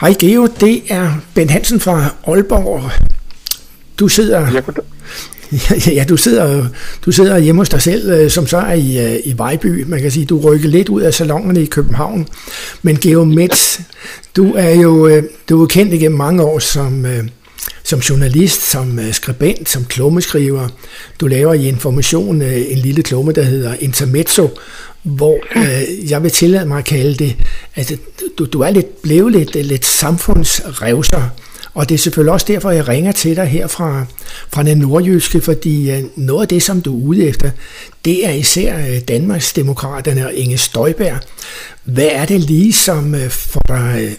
Hej Geo, det er Ben Hansen fra Aalborg. Du sidder... Ja, Ja, du sidder, du sidder hjemme hos dig selv, øh, som så er i, øh, i Vejby. Man kan sige, du rykker lidt ud af salongerne i København. Men Geo Metz, du er jo øh, du er kendt igennem mange år som, som journalist, som skribent, som klummeskriver. Du laver i Information en lille klumme, der hedder Intermezzo, hvor øh, jeg vil tillade mig at kalde det, at du, du er lidt, blevet lidt, lidt samfundsrevser. Og det er selvfølgelig også derfor, jeg ringer til dig her fra, fra den nordjyske, fordi øh, noget af det, som du er ude efter, det er især øh, Danmarks Demokraterne og Inge Støjberg. Hvad er det lige, som øh, får dig, øh,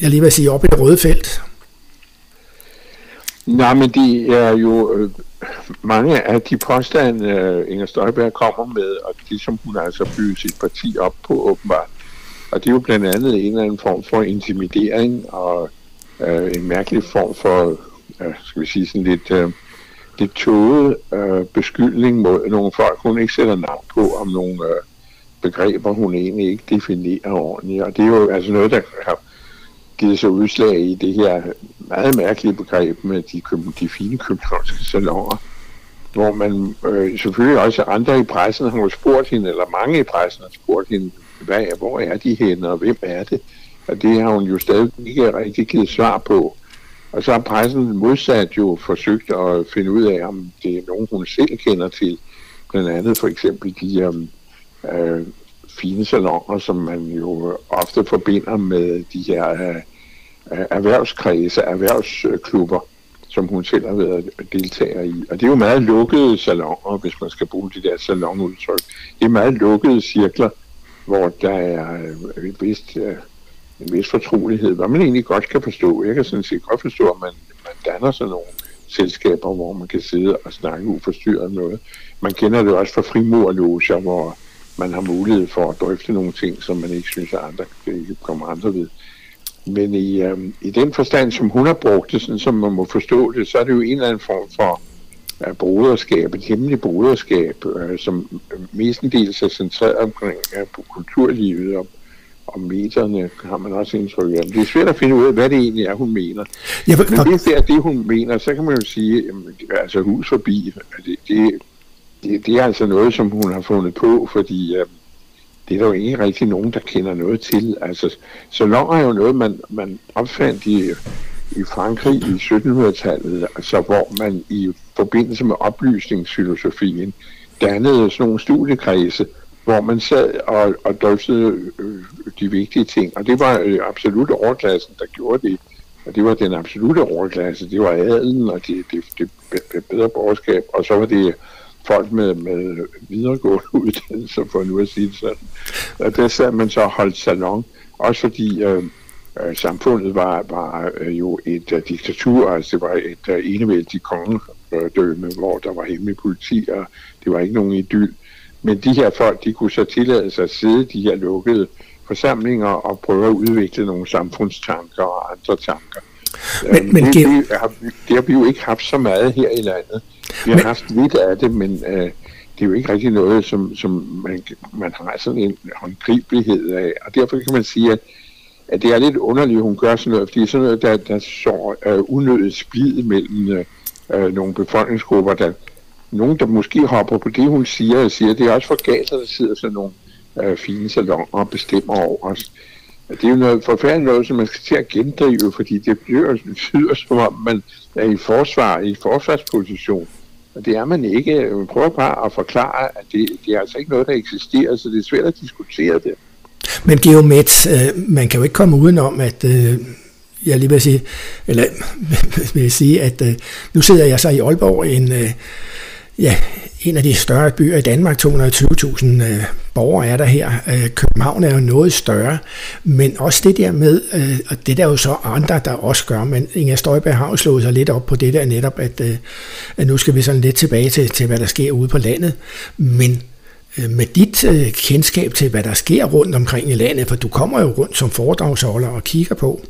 jeg lige vil sige, op i det røde felt? Nej, men det er jo øh, mange af de påstande, øh, Inger Støjberg kommer med, og det som hun altså bygger sit parti op på åbenbart. Og det er jo blandt andet en eller anden form for intimidering og øh, en mærkelig form for, øh, skal vi sige sådan lidt, øh, lidt tåget øh, beskyldning mod nogle folk, hun ikke sætter navn på, om nogle øh, begreber, hun egentlig ikke definerer ordentligt. Og det er jo altså noget, der har givet sig udslag i det her meget mærkelige begreb med de, de fine københavnske salonger, hvor man øh, selvfølgelig også andre i pressen har spurgt hende, eller mange i pressen har spurgt hende, hvad, hvor er de henne, og hvem er det? Og det har hun jo stadig ikke rigtig givet svar på. Og så har pressen modsat jo forsøgt at finde ud af, om det er nogen, hun selv kender til. Blandt andet for eksempel de øh, øh fine salonger, som man jo ofte forbinder med de her øh, erhvervskredse, erhvervsklubber, som hun selv har været deltager i. Og det er jo meget lukkede salonger, hvis man skal bruge de der salonudtryk. Det er meget lukkede cirkler, hvor der er øh, et vist... Øh, en vis fortrolighed, hvad man egentlig godt kan forstå. Jeg kan sådan set godt forstå, at man, man danner sådan nogle selskaber, hvor man kan sidde og snakke uforstyrret noget. Man kender det også fra frimurloger, hvor man har mulighed for at drøfte nogle ting, som man ikke synes, at andre ikke kommer andre ved. Men i, øhm, i den forstand, som hun har brugt det, sådan som man må forstå det, så er det jo en eller anden form for uh, broderskab, et hemmeligt broderskab, uh, som mestendels er centreret omkring uh, på kulturlivet og og meterne har man også indtryk af. Det er svært at finde ud af, hvad det egentlig er, hun mener. Ja, for, Men hvis det er det, hun mener, så kan man jo sige, jamen, altså hus forbi, det, det, det, det er altså noget, som hun har fundet på, fordi øh, det er der jo ikke rigtig nogen, der kender noget til. Altså, salon er jo noget, man, man opfandt i, i Frankrig i 1700-tallet, altså hvor man i forbindelse med oplysningsfilosofien dannede sådan nogle studiekredse, hvor man sad og, og drøftede øh, de vigtige ting. Og det var øh, absolut overklassen, der gjorde det. Og det var den absolute overklasse. Det var adelen og det, det, det, det bedre borgerskab. Og så var det folk med, med videregående uddannelser, for nu at sige det sådan. Og der sad man så holdt salon. Også fordi øh, øh, samfundet var, var øh, jo et uh, diktatur, altså det var et uh, enevældigt kongedømme, hvor der var hemmelig politi, og det var ikke nogen idyll. Men de her folk, de kunne så tillade sig at sidde de her lukkede forsamlinger og prøve at udvikle nogle samfundstanker og andre tanker. Men, men det, det, har, det har vi jo ikke haft så meget her i landet. Vi har men, haft lidt af det, men øh, det er jo ikke rigtig noget, som, som man, man har sådan en håndgribelighed af. Og derfor kan man sige, at, at det er lidt underligt, at hun gør sådan noget, fordi sådan noget, der, der så øh, unødigt splid mellem øh, øh nogle befolkningsgrupper, der, nogen, der måske hopper på det, hun siger, og siger, det er også for at der sidder sådan nogle øh, fine salonger og bestemmer over os. Det er jo noget forfærdeligt noget, som man skal til at gendrive, fordi det bliver betyder, som om man er i forsvar, i forsvarsposition. Og det er man ikke. Man prøver bare at forklare, at det, det er altså ikke noget, der eksisterer, så det er svært at diskutere det. Men Geomets, øh, man kan jo ikke komme udenom, at øh, jeg lige vil sige, eller vil sige, at øh, nu sidder jeg så i Aalborg, en, øh, ja, en af de større byer i Danmark, 220.000 øh, borgere er der her. Øh, København er jo noget større, men også det der med, øh, og det der er jo så andre, der også gør, men Inger Støjberg har jo slået sig lidt op på det der netop, at, øh, at nu skal vi sådan lidt tilbage til, til, hvad der sker ude på landet, men øh, med dit øh, kendskab til, hvad der sker rundt omkring i landet, for du kommer jo rundt som foredragsholder og kigger på,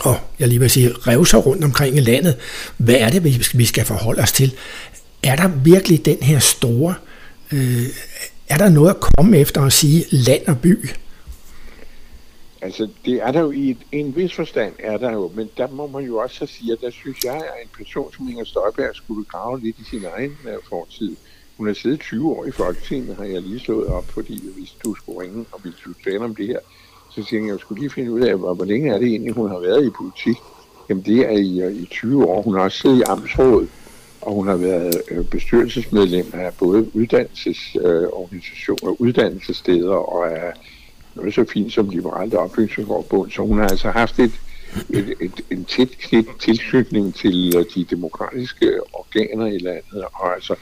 og jeg lige vil sige, revser rundt omkring i landet. Hvad er det, vi skal forholde os til? Er der virkelig den her store, øh, er der noget at komme efter og sige land og by? Altså, det er der jo i et, en vis forstand, er der jo, men der må man jo også sige, at der synes jeg, at en person som Inger Støjberg skulle grave lidt i sin egen øh, fortid. Hun har siddet 20 år i Folketinget, har jeg lige slået op, fordi hvis du skulle ringe, og hvis du tale om det her, så siger jeg, at jeg skulle lige finde ud af, hvor, hvor længe er det egentlig, hun har været i politik. Jamen det er i, i 20 år. Hun har også siddet i Amtsrådet, og hun har været øh, bestyrelsesmedlem af både uddannelsesorganisationer, uddannelsessteder og af noget så fint som Liberalt Opbygningsforbund. Så hun har altså haft et, et, et, en tæt tilknytning til øh, de demokratiske organer i landet, og altså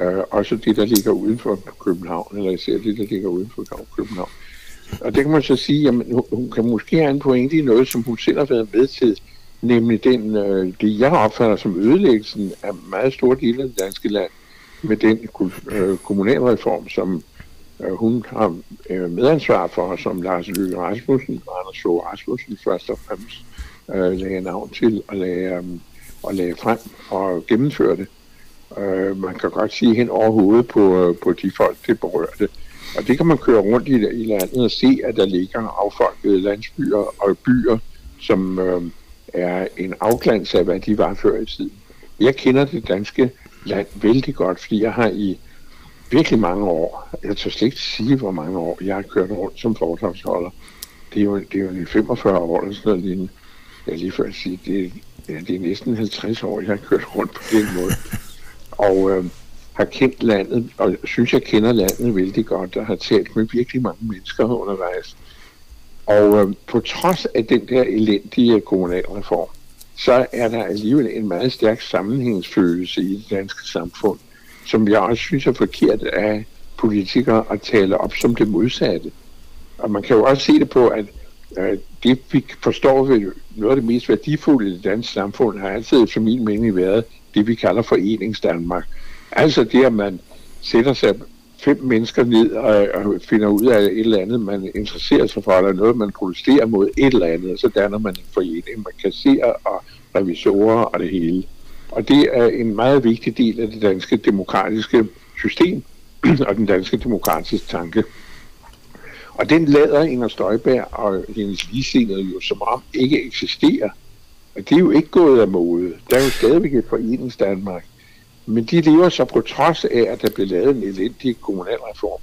øh, også det, der ligger uden for København, eller især det, der ligger uden for København. Og det kan man så sige, at hun kan måske have en pointe i noget, som hun selv har været med til, nemlig den, øh, det jeg opfatter som ødelæggelsen af meget store dele af det danske land, med den øh, kommunalreform, som øh, hun har øh, medansvar for, som Lars Løkke Rasmussen og Anders Fogh Rasmussen først og fremmest øh, lagde navn til og lagde, øh, og lagde frem og gennemførte. det. Øh, man kan godt sige hen over hovedet på, øh, på de folk, det berørte. Og det kan man køre rundt i, i landet og se, at der ligger affolkede landsbyer og byer, som øh, er en afglans af, hvad de var før i tiden. Jeg kender det danske land vældig godt, fordi jeg har i virkelig mange år, jeg tør slet ikke sige, hvor mange år, jeg har kørt rundt som foredragsholder. Det er jo, det er jo 45 år eller sådan noget lignende. Jeg lige før at sige, det, ja, det er næsten 50 år, jeg har kørt rundt på den måde. Og øh, har kendt landet, og synes, jeg kender landet vældig godt, og har talt med virkelig mange mennesker undervejs. Og øh, på trods af den der elendige øh, kommunalreform, så er der alligevel en meget stærk sammenhængsfølelse i det danske samfund, som jeg også synes er forkert af politikere at tale op som det modsatte. Og man kan jo også se det på, at øh, det vi forstår ved noget af det mest værdifulde i det danske samfund, har altid for min mening været det, vi kalder foreningsdanmark. Altså det, at man sætter sig fem mennesker ned og, og finder ud af et eller andet, man interesserer sig for, eller noget, man protesterer mod et eller andet, og så danner man en forening med kasserer og revisorer og det hele. Og det er en meget vigtig del af det danske demokratiske system og den danske demokratiske tanke. Og den lader Inger Støjberg og hendes ligesindede jo som om ikke eksisterer. Og det er jo ikke gået af mode. Der er jo stadigvæk et foreningsdanmark. Men de lever så på trods af, at der blev lavet en elendig kommunalreform.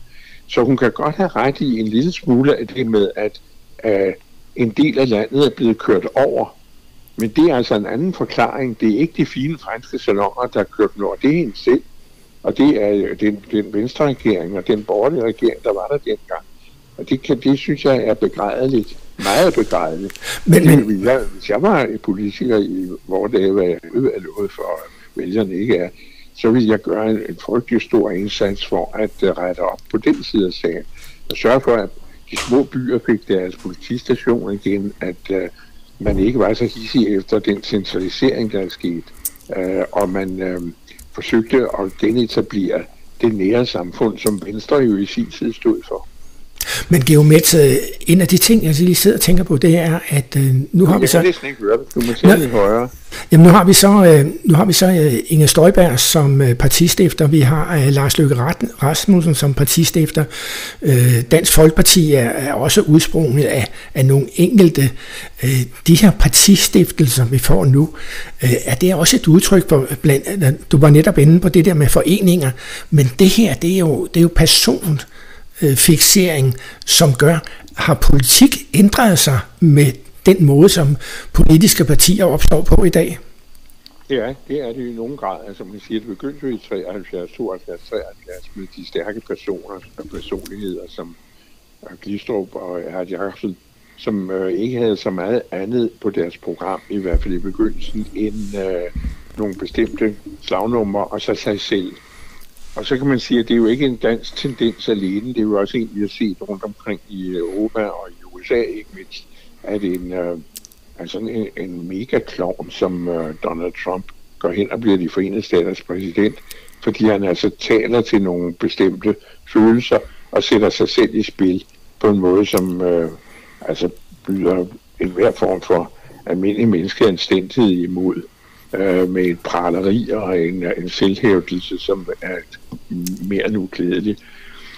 Så hun kan godt have ret i en lille smule af det med, at uh, en del af landet er blevet kørt over. Men det er altså en anden forklaring. Det er ikke de fine franske salonger, der er kørt nord. Det er en selv. Og det er den, den venstre regering og den borgerlige regering, der var der dengang. Og det, kan, det synes jeg er begrædeligt. Meget begrædeligt. Men, men... Hvis, jeg, hvis jeg var politiker i hvor det var jeg noget for, at vælgerne ikke er, så vil jeg gøre en, en frygtelig stor indsats for at uh, rette op på den side af sagen. Og sørge for, at de små byer fik deres politistationer igen, at uh, man ikke var så hissig efter den centralisering, der er sket, uh, og man uh, forsøgte at genetablere det nære samfund, som Venstre jo i sin tid stod for. Men Geomets, en af de ting, jeg lige sidder og tænker på, det er, at øh, nu har vi så... Jeg kan ikke høre det. Du må sætte lidt højere. Jamen nu har vi så, øh, nu har vi så øh, Inge Støjberg som øh, partistifter. Vi har øh, Lars Løkke Rasmussen som partistifter. Øh, Dansk Folkeparti er, er også udsprunget af, af nogle enkelte. Øh, de her partistiftelser, vi får nu, øh, er det også et udtryk for, blandt, du var netop inde på det der med foreninger, men det her, det er jo, det er jo person øh, fixering, som gør, har politik ændret sig med den måde, som politiske partier opstår på i dag? Ja, det er det i nogen grad. Altså man siger, det begyndte jo i 73, 72, 73 med de stærke personer og personligheder som Glistrup og Erhard Jacobsen, som øh, ikke havde så meget andet på deres program, i hvert fald i begyndelsen, end øh, nogle bestemte slagnumre og så sig selv. Og så kan man sige, at det er jo ikke en dansk tendens alene, det er jo også en, vi har set rundt omkring i Europa og i USA ikke mindst, at en, øh, altså en, en mega-klovn som øh, Donald Trump går hen og bliver de forenede staters præsident, fordi han altså taler til nogle bestemte følelser og sætter sig selv i spil på en måde, som øh, altså byder enhver form for almindelig menneskeanstændighed imod øh, med et praleri og en, en selvhævdelse, som er mere nu glædelig.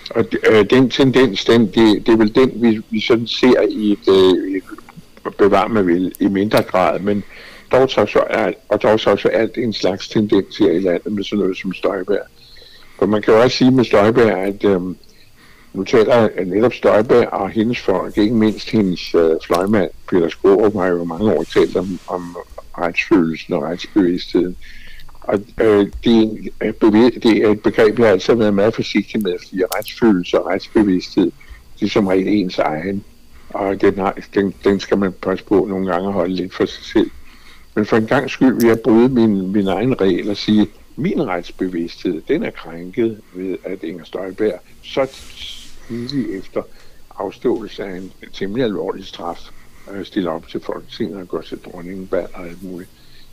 Og øh, den tendens, den, det, det er vel den, vi, vi sådan ser i et, øh, et bevar med vil i mindre grad, men dog så, så er, og dog så, så det en slags tendens her i landet med sådan noget som Støjbær. For man kan jo også sige med Støjbær, at øh, nu taler netop Støjbær og hendes folk, ikke mindst hendes øh, fløjmand, Peter Skorup, har jo mange år talt om, om retsfølelsen og retsbevidstheden. Og øh, det, er øh, det er et begreb, jeg altid har været meget forsigtig med, fordi retsfølelse og retsbevidsthed, det er som regel ens egen. Og den, har, den, den skal man passe på nogle gange at holde lidt for sig selv. Men for en gang skyld vil jeg bryde min, min egen regel og sige, min retsbevidsthed, den er krænket ved, at Inger Støjberg så tidligt efter afståelse af en temmelig alvorlig straf øh, stiller op til Folketinget og går til dronningen bag og alt muligt.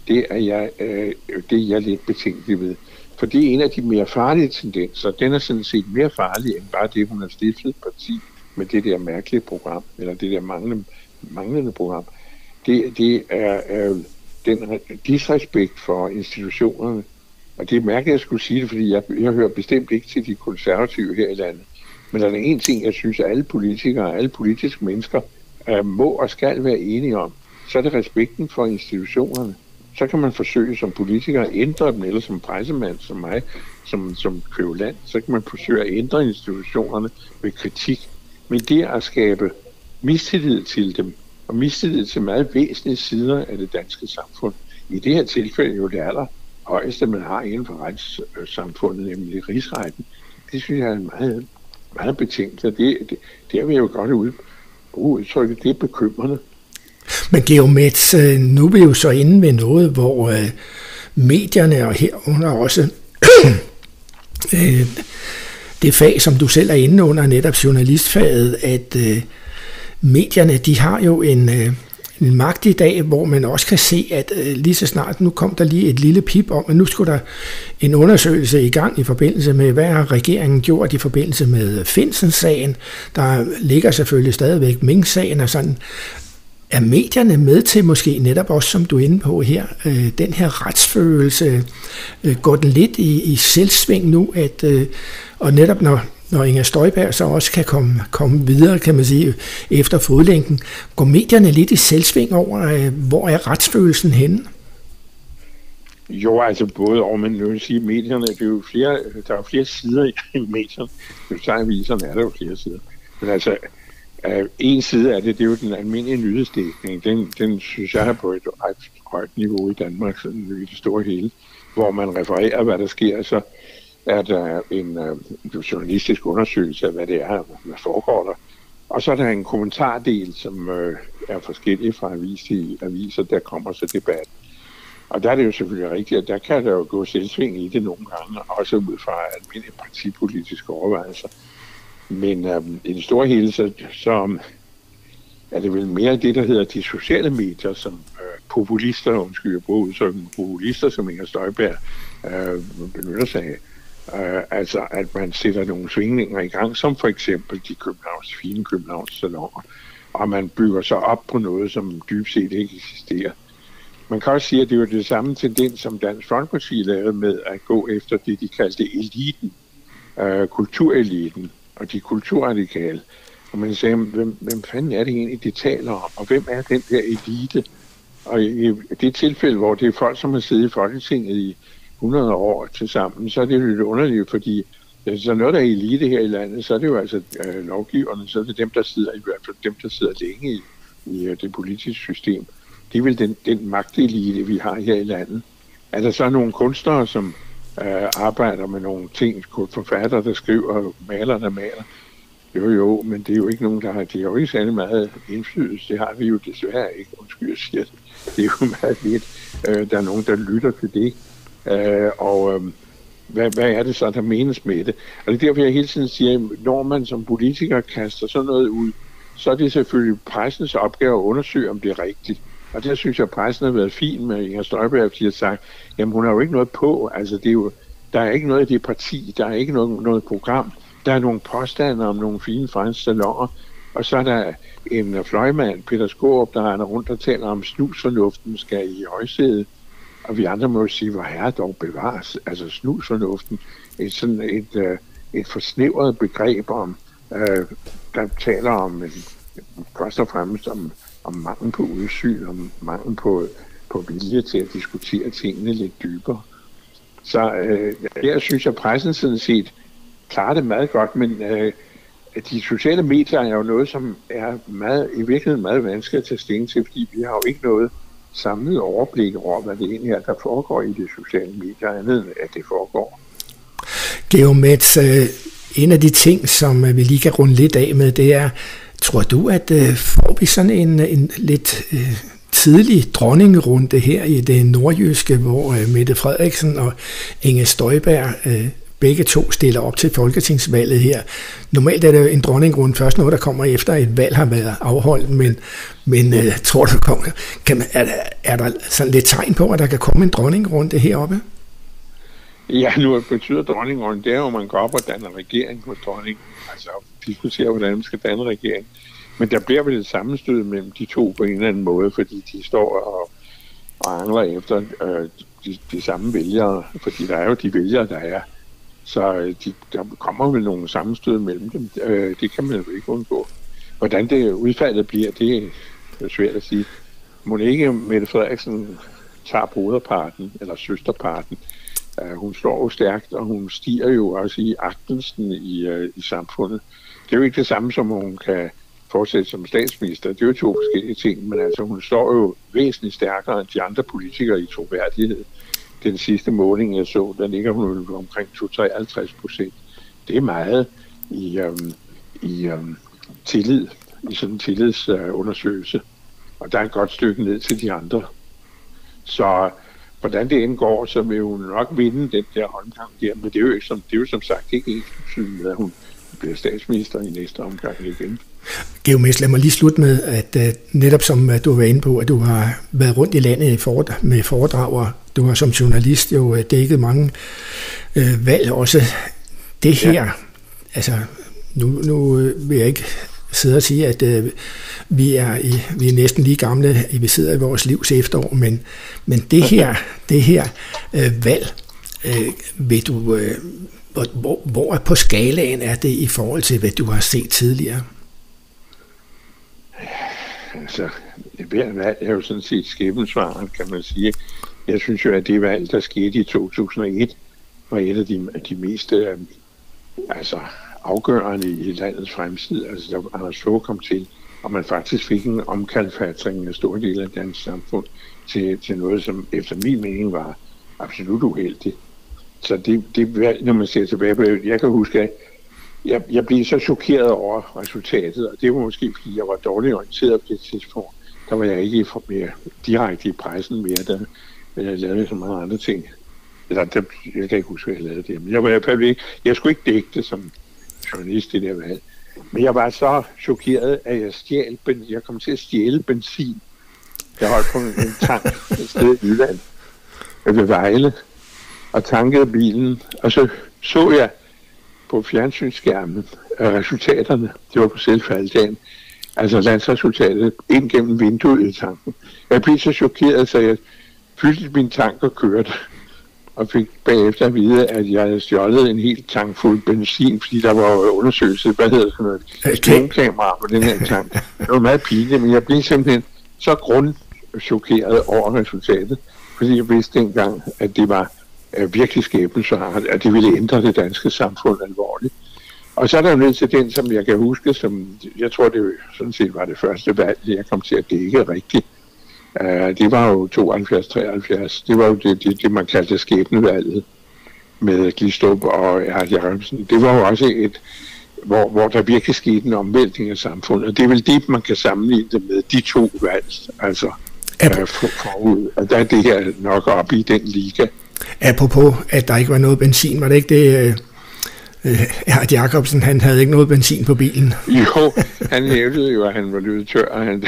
Det er jeg, øh, det er jeg lidt betænkelig ved. For det er en af de mere farlige tendenser. Den er sådan set mere farlig end bare det, hun har stiftet parti med det der mærkelige program, eller det der manglende, manglende program. Det, det er øh, den disrespekt for institutionerne. Og det er mærkeligt, at jeg skulle sige det, fordi jeg, jeg hører bestemt ikke til de konservative her i landet. Men der er en ting, jeg synes, at alle politikere, alle politiske mennesker øh, må og skal være enige om. Så er det respekten for institutionerne. Så kan man forsøge som politiker at ændre dem, eller som pressemand, som mig, som, som køvland, så kan man forsøge at ændre institutionerne med kritik. Men det at skabe mistillid til dem, og mistillid til meget væsentlige sider af det danske samfund, i det her tilfælde jo det aller højeste, man har inden for retssamfundet, nemlig rigsretten, det synes jeg er en meget, meget betænkt, og det, det, det er vi jo godt ud, udtrykket, det er bekymrende. Men Georg Metz, øh, nu er vi jo så inde ved noget, hvor øh, medierne og herunder også øh, det fag, som du selv er inde under, netop journalistfaget, at øh, medierne, de har jo en, øh, en magt i dag, hvor man også kan se, at øh, lige så snart, nu kom der lige et lille pip om, at nu skulle der en undersøgelse i gang i forbindelse med, hvad har regeringen gjort i forbindelse med øh, Finsen-sagen. Der ligger selvfølgelig stadigvæk Ming-sagen og sådan. Er medierne med til måske netop også, som du er inde på her, øh, den her retsfølelse, øh, går den lidt i, i selvsving nu, at, øh, og netop når, når Inger Støjberg så også kan komme, komme videre, kan man sige, efter fodlænken, går medierne lidt i selvsving over, øh, hvor er retsfølelsen henne? Jo, altså både over, men nu vil sige, medierne, det er jo flere, der er flere sider i medierne. Hvis du aviserne, er der jo flere sider. Men altså, Uh, en side af det, det er jo den almindelige nyhedsdækning. Den, den synes jeg er på et ret højt niveau i Danmark, sådan i det store hele, hvor man refererer, hvad der sker, så er der en øh, journalistisk undersøgelse af, hvad det er, hvad foregår der. Og så er der en kommentardel, som øh, er forskellig fra avis til aviser, der kommer så debat. Og der er det jo selvfølgelig rigtigt, at der kan der jo gå selvsving i det nogle gange, også ud fra almindelige partipolitiske overvejelser. Men øh, i det store hele, så, så er det vel mere det, der hedder de sociale medier, som øh, populister, undskyld, jeg bruger udtrykket, populister, som Inger Støjberg øh, benytter sig af. Øh, altså, at man sætter nogle svingninger i gang, som for eksempel de Københavns, fine Københavns salonger, og man bygger sig op på noget, som dybest set ikke eksisterer. Man kan også sige, at det var det samme tendens, som Dansk Folkeparti lavede med at gå efter det, de kaldte eliten, øh, kultureliten, og de kulturradikale. Og man sagde, hvem, hvem fanden er det egentlig, de taler om? Og hvem er den der elite? Og i det tilfælde, hvor det er folk, som har siddet i Folketinget i 100 år til sammen, så er det jo lidt underligt, fordi så noget, der er elite her i landet, så er det jo altså øh, lovgiverne, så er det dem, der sidder, i hvert fald dem, der sidder længe i, i øh, det politiske system. Det er vel den, den magtelite, vi har her i landet. Er der så nogle kunstnere, som øh, arbejder med nogle ting, forfatter, der skriver, maler, der maler. Jo, jo, men det er jo ikke nogen, der har, det er jo ikke særlig meget indflydelse. Det har vi jo desværre ikke. Undskyld, jeg siger det. Det er jo meget lidt. Øh, der er nogen, der lytter til det. Øh, og øh, hvad, hvad er det så, der menes med det? Og det er derfor, jeg hele tiden siger, når man som politiker kaster sådan noget ud, så er det selvfølgelig pressens opgave at undersøge, om det er rigtigt. Og der synes jeg, at pressen har været fin med Inger Støjberg, fordi har sagt, jamen hun har jo ikke noget på, altså det er jo, der er ikke noget i det parti, der er ikke noget, noget program, der er nogle påstande om nogle fine franske salonger, og så er der en fløjmand, Peter Skårup, der render rundt og taler om snusfornuften skal i højsædet, og vi andre må jo sige, hvor herre dog bevares, altså snusfornuften, et sådan et, øh, et forsnævret begreb om, øh, der taler om en, først og fremmest om, om mangel på udsyn, om mangel på, på vilje til at diskutere tingene lidt dybere. Så øh, der synes jeg, at pressen sådan set klarer det meget godt, men øh, de sociale medier er jo noget, som er meget, i virkeligheden meget vanskeligt at tage stilling til, fordi vi har jo ikke noget samlet overblik over, hvad det egentlig er, der foregår i de sociale medier, andet end at det foregår. Geomets, øh, en af de ting, som øh, vi lige kan runde lidt af med, det er, tror du, at øh, får vi sådan en, øh, en lidt tidlig dronningerunde her i det nordjyske, hvor Mette Frederiksen og Inge Støjberg begge to stiller op til folketingsvalget her. Normalt er det en dronningrunde først noget, der kommer efter et valg har været afholdt, men, men uh, tror du, kommer, kan, er, er der sådan lidt tegn på, at der kan komme en dronningrunde heroppe? Ja, nu betyder dronningrunde, det er jo, at man går op og danner regering på dronningen, altså diskuterer, hvordan man skal danne regering. Men der bliver vel et sammenstød mellem de to på en eller anden måde, fordi de står og, og angler efter øh, de, de samme vælgere, fordi der er jo de vælgere, der er. Så øh, de, der kommer vel nogle sammenstød mellem dem. Øh, det kan man jo ikke undgå. Hvordan det udfaldet bliver, det er svært at sige. Må ikke Mette Frederiksen tager broderparten, eller søsterparten. Uh, hun står jo stærkt, og hun stiger jo også i agtelsen i, uh, i samfundet. Det er jo ikke det samme, som hun kan fortsætte som statsminister. Det er jo to forskellige ting, men altså hun står jo væsentligt stærkere end de andre politikere i troværdighed den sidste måling, jeg så, der ligger hun omkring 253 procent. Det er meget i, øhm, i øhm, tillid, i sådan en tillidsundersøgelse. Og der er et godt stykke ned til de andre. Så hvordan det indgår, så vil hun nok vinde den der omgang der, men det er jo, som, det er jo som sagt ikke helt at hun bliver statsminister i næste omgang igen. Geomæs, lad mig lige slutte med, at uh, netop som uh, du var inde på, at du har været rundt i landet med foredrag, du har som journalist jo uh, dækket mange uh, valg også. Det her, ja. altså nu, nu vil jeg ikke sidde og sige, at uh, vi, er i, vi er næsten lige gamle, vi sidder i vores livs efterår, men, men det her, det her uh, valg, uh, vil du, uh, hvor, hvor, hvor på skalaen er det i forhold til, hvad du har set tidligere? altså, hver valg er jo sådan set skæbensvaren, kan man sige. Jeg synes jo, at det valg, der skete i 2001, var et af de, de mest øh, altså, afgørende i landets fremtid. Altså, da Anders Fogh kom til, og man faktisk fik en omkalfatring af store dele af dansk samfund til, til noget, som efter min mening var absolut uheldigt. Så det, det når man ser tilbage på det, jeg kan huske, at jeg, jeg blev så chokeret over resultatet, og det var måske, fordi jeg var dårligt orienteret på det tidspunkt. Der var jeg ikke mere direkte i pressen mere, Der, men jeg lavede så mange andre ting. Eller, der, jeg kan ikke huske, hvad jeg lavede det, men jeg var i hvert fald ikke, jeg skulle ikke dække det som journalist i det her valg. Men jeg var så chokeret, at jeg stjal, jeg kom til at stjæle benzin. Jeg holdt på en tank et sted i Jylland, ved Vejle, og tankede bilen, og så så jeg på fjernsynsskærmen øh, resultaterne. Det var på selvfaldsdagen. Altså landsresultatet ind gennem vinduet i tanken. Jeg blev så chokeret, så jeg fyldte min tank og kørte. Og fik bagefter at vide, at jeg havde stjålet en helt tank fuld benzin, fordi der var undersøgelse, hvad hedder sådan noget, spændkamera på den her tank. Det var meget pinligt, men jeg blev simpelthen så grundchokeret over resultatet, fordi jeg vidste dengang, at det var er virkelig skæbnesvart, at det ville ændre det danske samfund alvorligt. Og så er der jo ned til den, som jeg kan huske, som jeg tror, det sådan set var det første valg, jeg kom til at dække rigtigt. Uh, det var jo 72-73. Det var jo det, det, det man kaldte skæbnevalget med Glistrup og Erhard Jacobsen. Det var jo også et, hvor, hvor der virkelig skete en omvæltning af samfundet. Og det er vel det, man kan sammenligne det med de to valg. Altså, uh, for, forud. Og der er det her nok op i den liga. Apropos, at der ikke var noget benzin, var det ikke det, øh, Erhard Jacobsen, han havde ikke noget benzin på bilen? Jo, han hævdede jo, at han var løbet tør, og, han,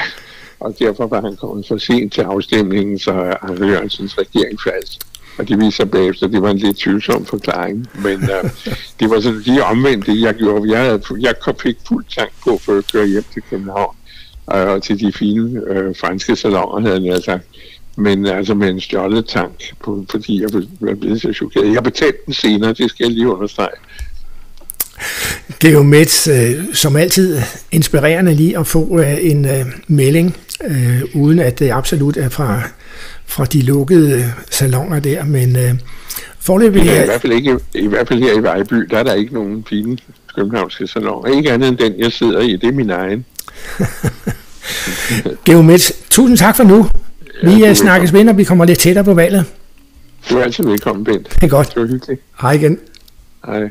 og derfor var han kommet for sent til afstemningen, så Arne Jørgensens regering faldt. Og det viser bagefter, at det var en lidt tvivlsom forklaring. Men uh, det var sådan lige omvendt det, jeg gjorde. Jeg, havde, jeg fik fuld tank på, for at køre hjem til København. Og til de fine øh, franske salonger, havde jeg sagt men altså med en stjålet tank, på, fordi jeg var blevet så chokeret. Jeg betalte den senere, det skal jeg lige understrege. Det er jo med, øh, som altid, inspirerende lige at få øh, en øh, melding, øh, uden at det absolut er fra, fra de lukkede salonger der, men øh, forløbig... Ja, i, hvert fald ikke, I hvert fald her i Vejby, der er der ikke nogen fine københavnske salonger. Ikke andet end den, jeg sidder i, det er min egen. Geomets, tusind tak for nu. Vi ja, snakkes ved, når vi kommer lidt tættere på valget. Du er altid velkommen, Bent. Det er godt. Det var hyggeligt. Hej igen. Hej.